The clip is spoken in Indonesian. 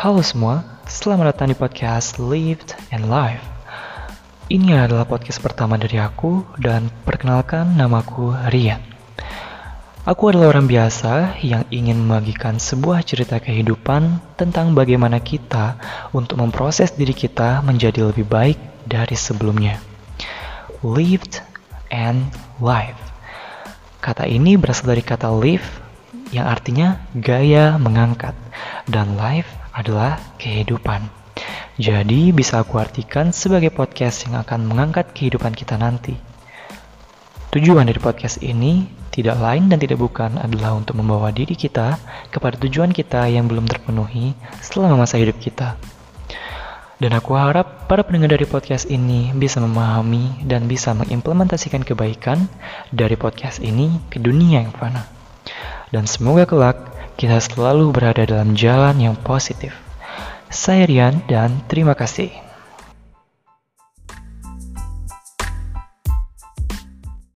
Halo semua, selamat datang di podcast Lived and Live. Ini adalah podcast pertama dari aku dan perkenalkan namaku Rian. Aku adalah orang biasa yang ingin membagikan sebuah cerita kehidupan tentang bagaimana kita untuk memproses diri kita menjadi lebih baik dari sebelumnya. Lived and Live. Kata ini berasal dari kata live yang artinya gaya mengangkat dan live adalah kehidupan. Jadi bisa aku artikan sebagai podcast yang akan mengangkat kehidupan kita nanti. Tujuan dari podcast ini tidak lain dan tidak bukan adalah untuk membawa diri kita kepada tujuan kita yang belum terpenuhi selama masa hidup kita. Dan aku harap para pendengar dari podcast ini bisa memahami dan bisa mengimplementasikan kebaikan dari podcast ini ke dunia yang fana. Dan semoga kelak kita selalu berada dalam jalan yang positif. Saya Rian dan terima kasih.